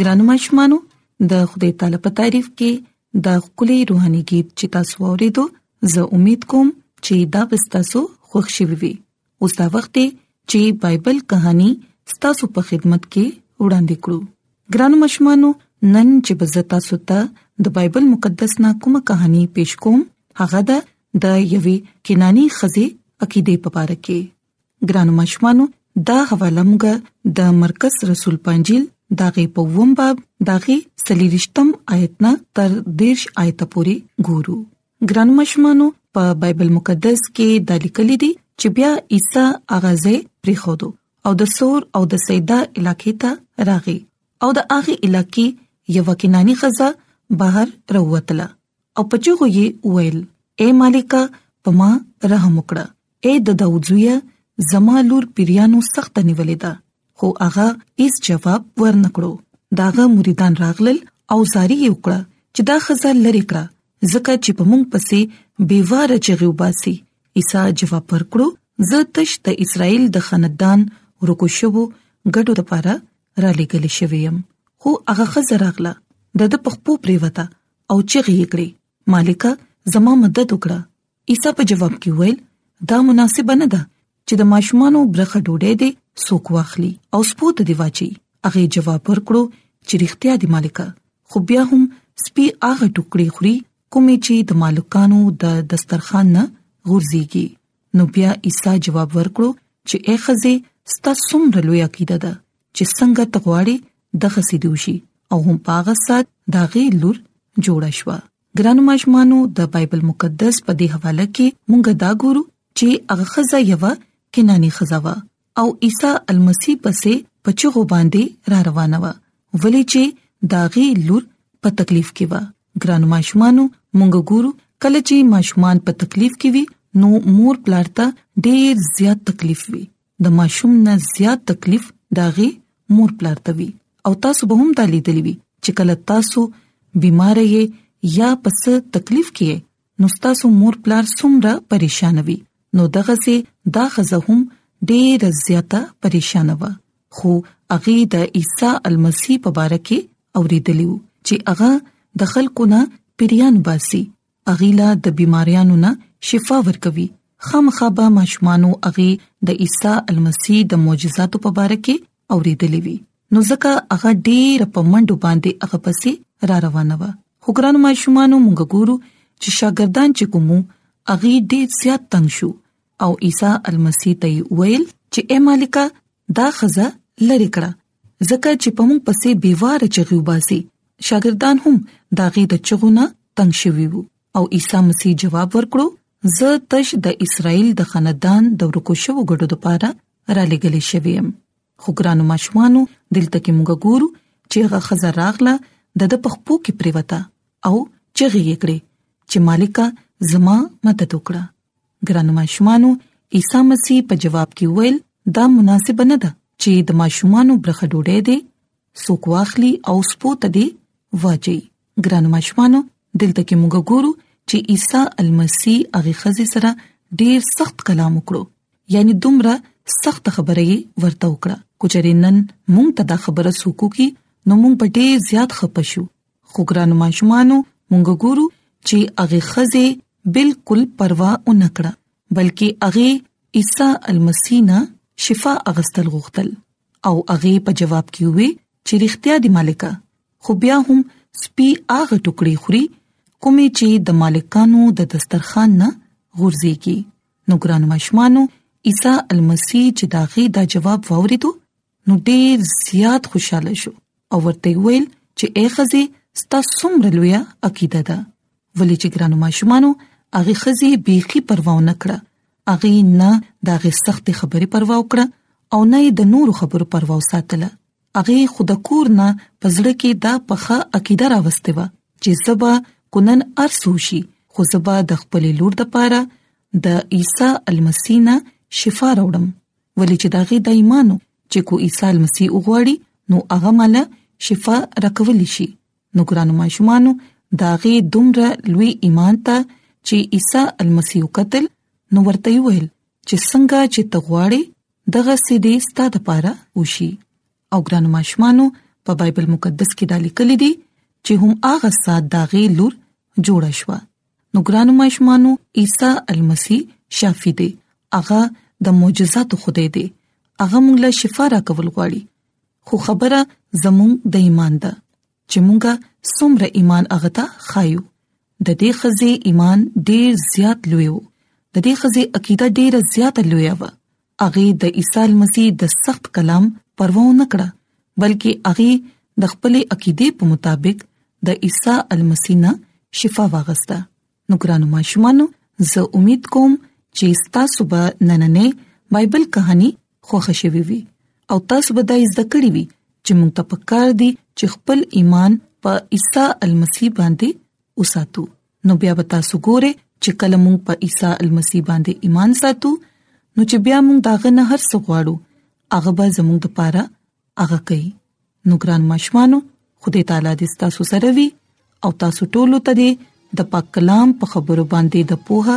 ګرانو مشمانو د خدای تعالی په تعریف کې دا خولي روحاني गीत چې تاسو ورېدو زه امید کوم چې دا به تاسو خوښ شي وي اوس دا وخت چې بایبل کہانی تاسو په خدمت کې وړاندې کړو ګرانو مشمانو نن چې بزتا سوتا د بایبل مقدس نا کومه کہانی پیش کوم هغه د د یوې کینانی خزي عقیده په اړه کې ګرانو ماشومانو دا حواله موږ د مرکز رسول پنځیل داغه په ووم باب داغه سلیریشتم آیت نه تر دیرش آیت پورې ګورو ګرانو ماشومانو په بایبل مقدس کې د لیکل دي چې بیا عیسی اغازه پری خودو او د سور او د سیدا علاقې ته راغی او د هغه علاقې یو کینانی خزه بهر راوتله او په چغو یې وویل اے مالکه په ما رحم وکړه اے د داود زویه زما لور پیریانو سخت نیولې ده خو هغه هیڅ جواب ورنکړو داغه مریدان راغلل او زاری یې وکړه چې دا خزه لری کړه ځکه چې په مونږ پسې بیوار چغي وباسي عیسی جواب ورکړو زه تش د اسرائیل د خاندان ورکو شوو ګډو لپاره را لګل شوی يم خو هغه خزه راغله د د پخپو پریوته او چغې یې کړې مالک زما مدد وکړه عیسی په جواب کې وویل دا مناسب نه ده چې د ماشومانو برخه ډوډۍ دې سوق واخلي او سپوت دی واچي هغه جواب ورکړو چې رښتیا دی مالک خو بیا هم سپي هغه ټوکړي خوري کومې چې د مالکانو د دسترخوان نه غورځيږي نو بیا عیسی جواب ورکړو چې اے خزه ستا څومره لوی عقیده ده چې څنګه تغواړي دغه سیدو شي او هم پاغه سات دا غي لور جوړ شو ګرانو ماشمانو د بایبل مقدس په دې حواله کې مونږ دا ګورو چې هغه خزه یو کنانی خزه وا او عیسی المسی پسې پچغو باندې را روانه و ولې چې داغي لور په تکلیف کې و ګرانو ماشمانو مونږ ګورو کله چې ماشومان په تکلیف کې وي نو مور پلار ته ډیر زیات تکلیف وي د ماشوم نه زیات تکلیف داغي مور پلار ته وي او تاسو به هم دا لیدلی وي چې کله تاسو بیمار یې یا پس تکلیف کې نو تاسو مور پلار څومره پریشان وي نو دغه سي دا خزه هم ډېر زیاته پریشان و خو اغه د عیسی المسی په باره کې اوریدلیو چې هغه د خلکو نه پیریان باسي اغیلا د بیماریانو نه شفا ورکوي خامخا به ماشومانو اغي د عیسی المسی د معجزاتو په باره کې اوریدلې وي نو ځکه هغه ډیر په منډو باندې هغه پسې را روانه و خو ګران ماشومانو موږ ګورو چې شاګردان چې کومو اغي ډیر زیات تنگ شو او عیسی المسی ته ویل چې اے مالکا دا خزه لری کړه ځکه چې په موږ پسې بیوار چغي وباسي شاګردان هم داغي د چغونه تنگ شوي وو او عیسی مسیح جواب ورکړو زه تش د اسرائیل د خاندان د ورکو شوو غړو لپاره را لګلې شویم خو ګرانو ماشومانو دلته کې موږ ګورو چې هغه خزر راغله د د پخپو کې پریوتا او چغي یې کړې چې مالکا زما مدد وکړه ګرانو ماشومانو عیسی مسیح په جواب کې ویل دا مناسب نه ده چې د ماشومانو برخه ډوډۍ دي سوق واخلي او سپوت دي واجی ګرانو ماشومانو دلته کې موږ ګورو چې عیسی المسی هغه خزه سره ډیر سخت کلام وکړو یعنی دومره سخت خبره یې ورته وکړه کچري نن مونږ ته دا خبره سوکو کی نو مونږ په ډیر زیات خپشو خو ګران ماشومانو مونږ ګورو چې هغه خزه بالکل پروا و نه کړه بلکې هغه عیسی المسی نه شفا اغستل غوښتل او هغه په جواب کې وی چې رښتیا دی مالکا خو بیا هم سپي هغه ټوکړي خوري کومې چې د مالکانو د دسترخوان نه غورځيږي نو ګران مشمانو عیسی المسی چې داغي دا جواب ووریدو نو ډیر زیات خوشاله شو او ورته ویل چې اے خزي ستا څومره لوی عقیده ده ولې چې ګرانو ماشومانو هغه خزي بيخي پروا نه کړه هغه نه دغه سخت خبره پروا وکړه او نه د نور خبرو پروا وساتله هغه خود کور نه پزړه کې دا پخه عقیده راوسته و چې زبا کونن ارسو شي خو زبا د خپل لور د پاره د عیسی المسینا شفا راوړم ولې چې داغه د ایمانو چې کو عیسی مسیح وغواړي نو هغه مال شفا راکول شي نو ګرانو ماشومانو داغه دومره لوی ایمان ته چې عیسی المسیح قتل نو ورته ویل چې څنګه چې تغواړي دغه سیدی ستاد پاره وشي او ګرانو ماشومانو په بایبل مقدس کې دا لیکل دي چې هم هغه سات داغه لور جوړ شوه نو ګران ماشومانو عیسی المسی شافی دی هغه د معجزاتو خدای دی هغه موږ له شفا را کول غواړي خو خبره زموږ د ایمان ده چې موږه څومره ایمان هغه ته خایو د دې خزي ایمان ډیر زیات لوی وو د دې خزي عقیده ډیره زیاته لوی و هغه د عیسی مسیح د سخت کلام پروا نه کړه بلکې هغه د خپل عقیده په مطابق د عیسی المسیح نه شفا واغسته نو ګرانو ماشومانو زه امید کوم چې تاسو به نننې بایبل کہانی خوښ شوي وي او تاسو به د زده کړې وي چې موږ ته پکار دي چې خپل ایمان په عیسی المسیح باندې وساتو نو بیا به تاسو ګوره چې کله مونږ په عیسی المسی باندې ایمان ساتو نو چې بیا مونږ داغه نه هر څه غواړو هغه به زموږ د پاره هغه کوي نو ګران مشمانو خدای تعالی دې تاسو سره وي او تاسو ټول ته دې د پاک کلام په خبرو باندې د پوهه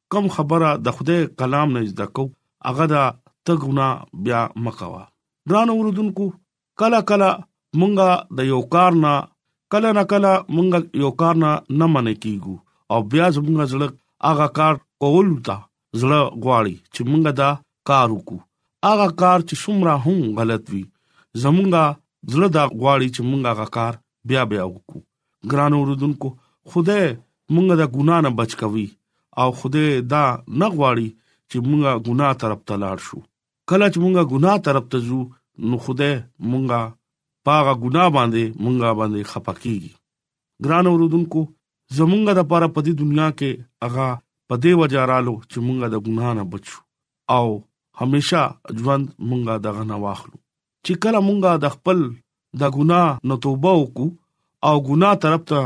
کوم خبره د خدای کلام نه زده کو هغه دا تګونه بیا مکوا ګران اوردونکو کله کله مونږه د یو کار نه کله نه کله مونږه یو کار نه نه منې کیګو او بیا زمونږ زړه هغه کار کول تا زړه غواړي چې مونږه دا کار وکړو هغه کار چې څومره هم غلط وي زمونږه زړه دا غواړي چې مونږه هغه کار بیا بیا وکړو ګران اوردونکو خدای مونږ د ګنا نه بچ کوي او خدای دا نه غواړي چې مونږ ګنا طرف ته لاړ شو کله چې مونږ ګنا طرف ته ځو نو خدای مونږه پاغه ګنا باندې مونږه باندې خپکیږي ګران اوردونکو زمونږه د پاره په دې دنیا کې هغه په دې وجارالو چې مونږه د ګنا نه بچو او همیشه ژوند مونږه دغه نه واخلو چې کله مونږه د خپل د ګناه نه توبه وکړو او ګناه طرف ته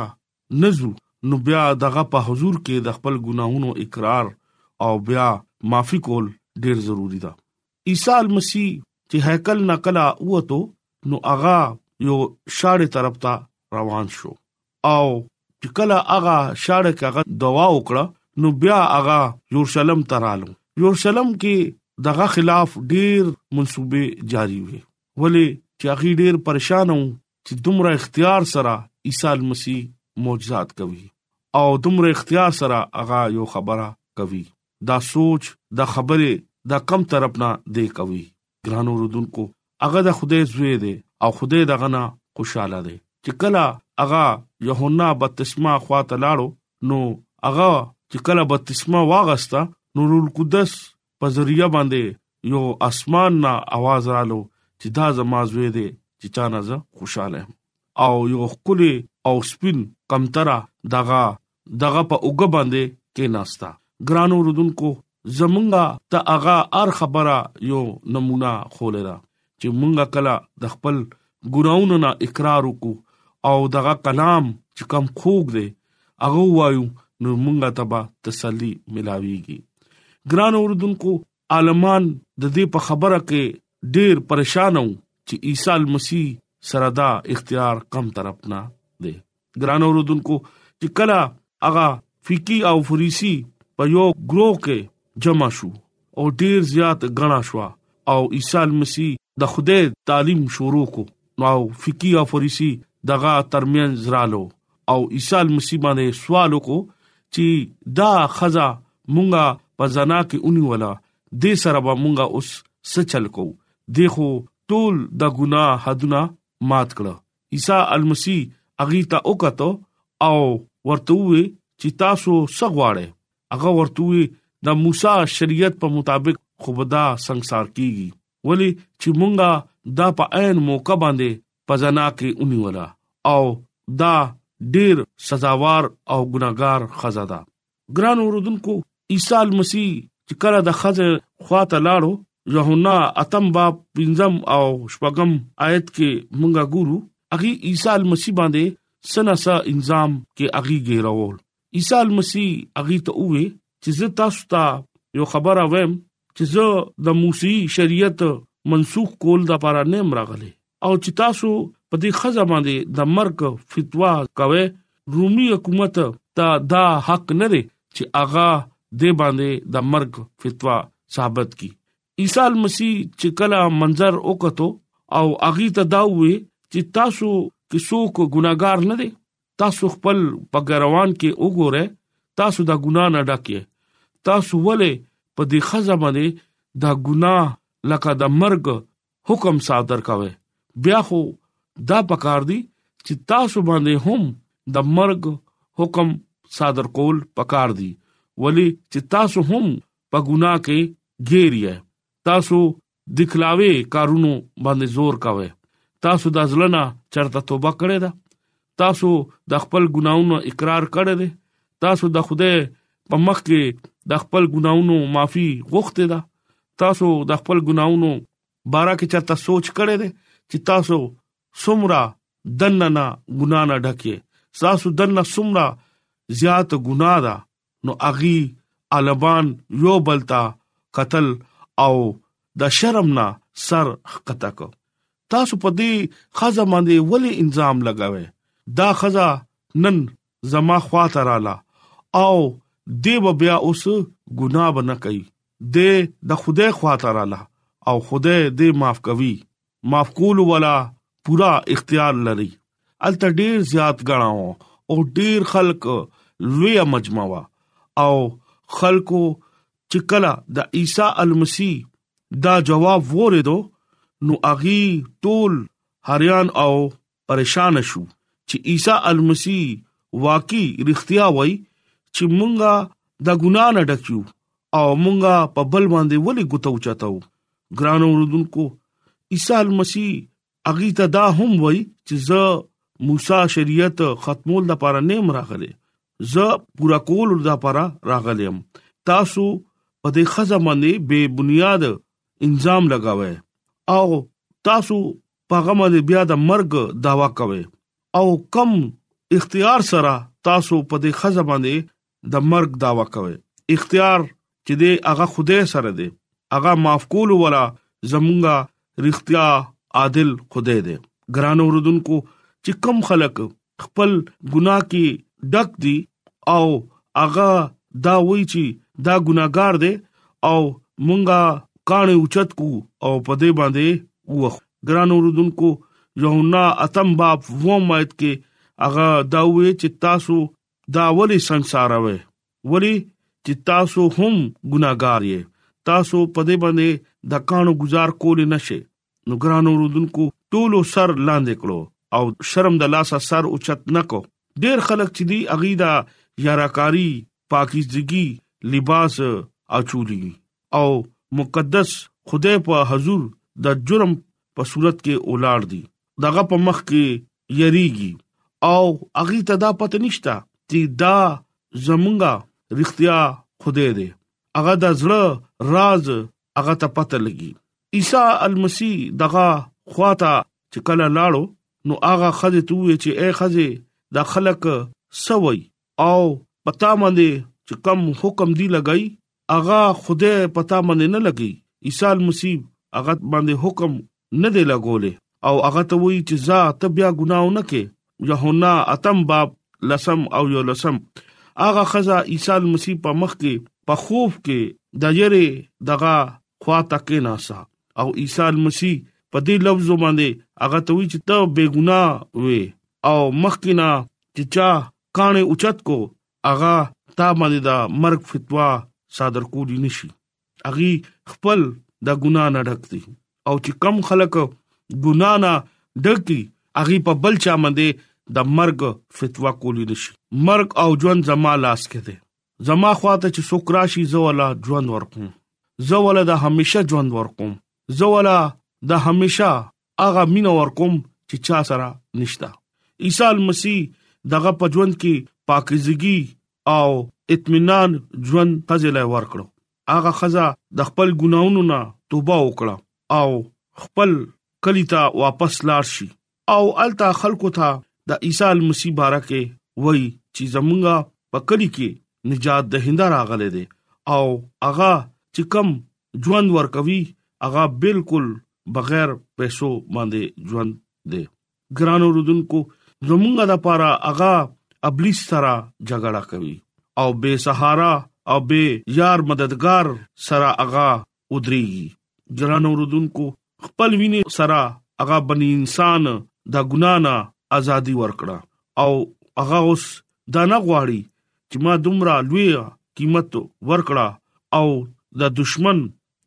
نزو نو بیا دغه په حضور کې د خپل ګناهونو اقرار او بیا معافي کول ډیر ضروری ده عیسی مسیح چې هیکل نکلا وته نو هغه یو شاړې طرف ته روان شو او چې کله هغه شاړه کې هغه دوا وکړه نو بیا هغه یورشلم ترالو یورشلم کې دغه خلاف ډیر منسوبې جاری وي ولی چې هغه ډیر پریشان وو چې دومره اختیار سره عیسی مسیح معجزات کوي او دومره اختیار سره هغه یو خبره کوي دا سوچ دا خبره دا کم طرف نه دی کوي ګران اوردونکو هغه د خدای زوی دی او خدای دغه نه خوشاله دی چې کله هغه یوحنا بپتسما خواته لاړو نو هغه چې کله بپتسما واغستا نو روح القدس په ذریعہ باندې یو اسمان نه आवाज رالو چې دا زما زوی دی چې تا نه زه خوشاله او یو خولي او سپین کمترا دغه دغه په اوږه باندې کېناسته. ګرانو اورېدونکو زمونږ ته هغه هر خبره یو نمونه ښولې ده چې مونږ کله د خپل ګناهونو نه اقرار وکړو او دغه کلام چې کم خوږ دی هغه وایو نو مونږ ته به تسلی ملاويږي ګران اوردونکو عالمان د دې په خبره کې ډېر پریشان وو چې عیسی مسیح سره دا اختیار کم طرف نه دی ګران اوردونکو چې کله هغه فقي او فریسی په یو ګرو کې جمع شو او ډیر زیات غنا شو او عیسی مسیح د خدای تعلیم شروع کو نو فقي او فریسی دغه ترمن زرالو او عیسی مسیح باندې سوال وکړو چې دا خزا مونږه په زنا کې اونې ولا دې سره به مونږه اوس سچل کو دیکھو ټول د ګناه حدونه مات کړه عیسی المسی اغي ته وکړو او ورته وی چې تاسو څه غواړئ هغه ورته وی د موسی شریعت په مطابق خوبدا ਸੰسار کیږي ولی چې مونږه دا په عین موقع باندې پزنا کې اونې ولا او دا ډیر سزاوار او ګناګار خزاده ګران اوردونکو عیسی مسیح چې کله د خزه خواته لاړو یوهنا اتم باب پنځم او شپږم آیت کې مونږه ګورو اغي عیسی مسیح باندې سنسا انظام کې اغي ګیرول عیسی مسیح اغي ته وې چې زه تاسو ته یو خبره ویم چې زه د موسی شریعت منسوخ کول د لپاره نه مراغله او چې تاسو په دې خزه باندې د مرګ فتوا کوي رومي حکومت ته دا حق نه لري چې اغا د باندې د مرګ فتوا ثابت کی عیسی مسیح چې کله منظر وکړو او اغي ته دا وې چې تاسو کې څوک ګناګار نه دي تاسو خپل په ګروان کې وګوره تاسو د ګنا نه ډک یې تاسو ولې په دې خزه باندې د ګنا لکه د مرګ حکم صادر کاوه بیا خو دا پکار دی چې تاسو باندې هم د مرګ حکم صادر کول پکار دی ولی چې تاسو هم په ګنا کې ګیر یې تاسو د کلاوي کارونو باندې زور کاوه تاسو د ځل نه چرته توبه کړې ده تاسو د خپل ګناونو اقرار کړی دی تاسو د خوده په مخ کې د خپل ګناونو معافي غوښته ده تاسو د خپل ګناونو بارا کې چرته سوچ کړی دی چې تاسو سمرا دنه نه ګنا نه ډکه تاسو دنه سمرا زیات ګنا ده نو اغي البان یو بلتا قتل او د شرم نه سر خطا کو تاسو په دې خزه باندې ولې انظام لګاوي دا خزه نن زما خوا ته رااله او دیو بیا اوس ګناه بنه کوي د د خوده خوا ته رااله او خوده دې معاف کوي معاف کولو ولا پورا اختیار لري الته ډیر زیات غناو او ډیر خلک لوی مجمع وا او خلکو چې کله د عیسی المسی دا جواب وریدو نو اغي ټول هریان او پریشان شو چې عیسی المسی واقعي رښتیا وای چې مونږه د ګنا نه ډکیو او مونږه په بل باندې ولې ګوتو چتاو ګران اوردونکو عیسی المسی اغه ته دا هم وای چې زه موسی شریعت ختمول د پاره نیم راغلی زه پورا کول د پاره راغلم تاسو په دې خزه باندې بے بنیاد انظام لگاوه او تاسو په هغه باندې بیا د مرګ داوا کوي او کم اختیار سره تاسو په دې خزه باندې د مرګ داوا کوي اختیار چې دی هغه خوده سره دی هغه معاف کول ولا زمونږه رښتیا عادل خوده دی ګران اوردونکو چې کم خلک خپل ګناه کې ډک دي او هغه دا وایي چې دا ګناګار دی او مونږه کانه اوچت کو او په دې باندې وو ګران اوردونکو یونا اتم باب و مایت کې هغه دا وایي چې تاسو دا ولي ਸੰسار وې ولي چې تاسو هم ګناګار یې تاسو په دې باندې د کانو گزار کول نشي نو ګران اوردونکو ټولو سر لاندې کړو او شرم د لاسه سر اوچت نکو ډیر خلک چې دی اغیدا یاراکاری پاکیزګي لباس اچولي او مقدس خدای په حضور د جرم په صورت کې اولاړ دي دغه په مخ کې یریږي او اغي ته دا پته نشتا چې دا زمونږه رښتیا خدای دی هغه د زړه راز هغه ته پته لګي عیسی المسی دغه خواته چې کله لاړو نو هغه خزه ته وی چې اے خزه دا خلک سوي او پتا باندې چې کم حکم دی لګای اغا خوده پتا باندې نه لګي عیسی مسیح هغه باندې حکم نه دی لګولې او هغه ته وایي چې زه ته بیا ګناه نه کې یوحنا اتم باب لسم او یو لسم هغه خزه عیسی مسیح په مخ کې په خوف کې د یری دغه خوا تک نه سا او عیسی مسیح په دې لفظ باندې هغه ته وی چې ته بیګنا وې او مخکینا چې چا کانه اوچت کو هغه تا باندې دا مرګ فتوا صادر کولی نشي هغه خپل د ګنا نه ډک دي او چې کم خلک ګنا نه ډکی هغه په بل چا باندې د مرګ فتوا کولی نشي مرګ او ژوند زما لاس کې دي زما خواته چې څوک راشي زه ولا ژوند ورکوم زه ولا د همیشه ژوند ورکوم زه ولا د همیشه هغه مینه ورکوم چې چا سره نشته عیسی المسیح دغه په ژوند کې پاکیزګي او اطمینان ژوند تزلې ورکړو هغه خزه د خپل ګناونو نه توبه وکړه او خپل کلی ته واپس لاړ شي او الته خلکو ته د عیسی مسیح بارکه وای چې زمونږه په کلی کې نجات دهنده راغله دي او هغه چې کم ژوند ورکوي هغه بالکل بغیر پیسو باندې ژوند دی ګرانو رودونکو زمونږه د پاره هغه ابلیس سره جګړه کوي او بے سهارا او بے یار مددگار سره هغه ودرېږي ګران اوردونکو خپل ویني سره هغه بني انسان د ګنا نه ازادي ورکړه او هغه اوس دا نه غواړي چې ما دومره لوی قیمت ورکړه او د دشمن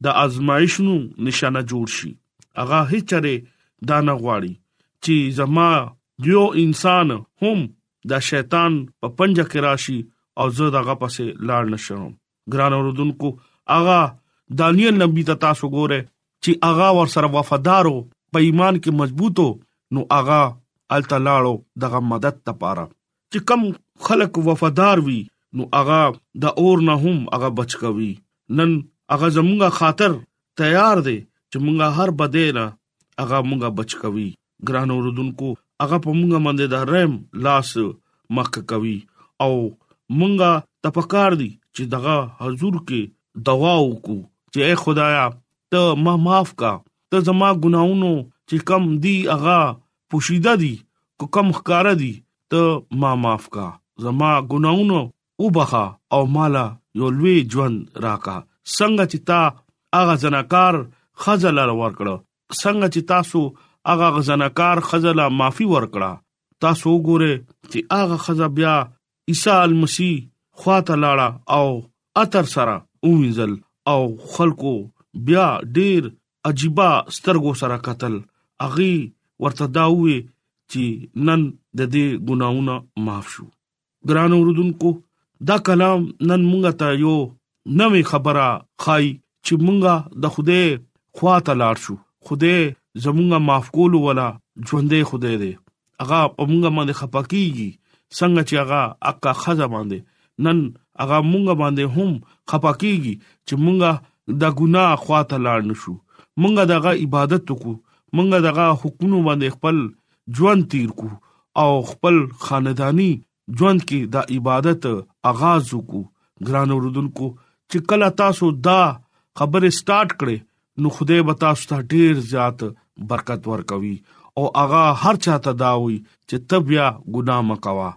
د آزمایښونو نشانه جوړ شي هغه هیڅره دا نه غواړي چې زما یو انسان هم د شیطان په پنجه کې راشي او زه دغه پسې لاړ نشم ګران اوردونکو اغا دانیل نبی ته تاسو ګوره چې اغا ور سره وفادارو په ایمان کې مضبوطو نو اغا الته لاړو دغه مدد لپاره چې کم خلک وفادار وي نو اغا د اور نه هم اغا بچ کوي نن اغا زمونږه خاطر تیار دی چې مونږه هر بده نه اغا مونږه بچ کوي ګران اوردونکو هغه په مونږه باندې د رحم لاس مخک کوي او مونږه تپکار دي چې دغه حضور کې دوا وکړو چې اے خدایا ته ما معاف کا ته زما ګناونو چې کم دی هغه پوشیده دي کو کم خکار دي ته ما معاف کا زما ګناونو وبخا او مالا یو لوی ژوند راکا څنګه چې تا هغه زناکار خزل ور کړو څنګه چې تاسو هغه غزنکار خزله معافي ورکړه تاسو وګوره چې هغه خزه بیا عیسی المسی خواته لاړه او اتر سره وینځل او خلکو بیا ډیر عجیبا سترګو سره قتل اغي ورته دا وې چې نن د دې ګناونه معاف شو ګران اوردونکو دا کلام نن مونږ ته یو نوې خبره خای چې مونږه د خوده خواته لاړ شو خوده زمونږه معاف کول ولا ژوندې خوده دی هغه په مونږه باندې خپکیږي څنګه چې هغه اقا خزه باندې نن هغه مونږ باندې هم خپه کیږي چې مونږ د ګناه خواته لاړ نشو مونږ دغه عبادت وکړو مونږ دغه حکمونو باندې خپل ژوند تیر کو او خپل خاندانی ژوند کې دا عبادت آغاز وکړو ګران اوردونکو چې کله تاسو دا خبره سٹارټ کړئ نو خدای به تاسو ته ډیر زیات برکت ورکوي او هغه هر چاته دا وي چې تبیا ګناه مکوا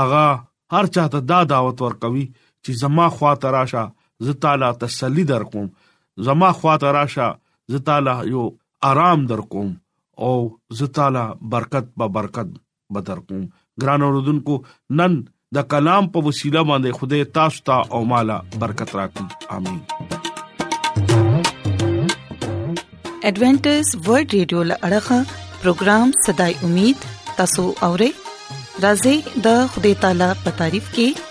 هغه هر چاته دا دعوت ورکوي چې زما خوا تراشه زه تعالی تسلی درکوم زما خوا تراشه زه تعالی یو آرام درکوم او زه تعالی برکت په برکت بدر کوم ګران اوردونکو نن د کلام په وسیله باندې خدای تاسو ته او مالا برکت راکړي امين ایڈونچر ورلد رادیو لړغا پروگرام صداي امید تاسو اورئ راځي د خدای تعالی په تعریف کې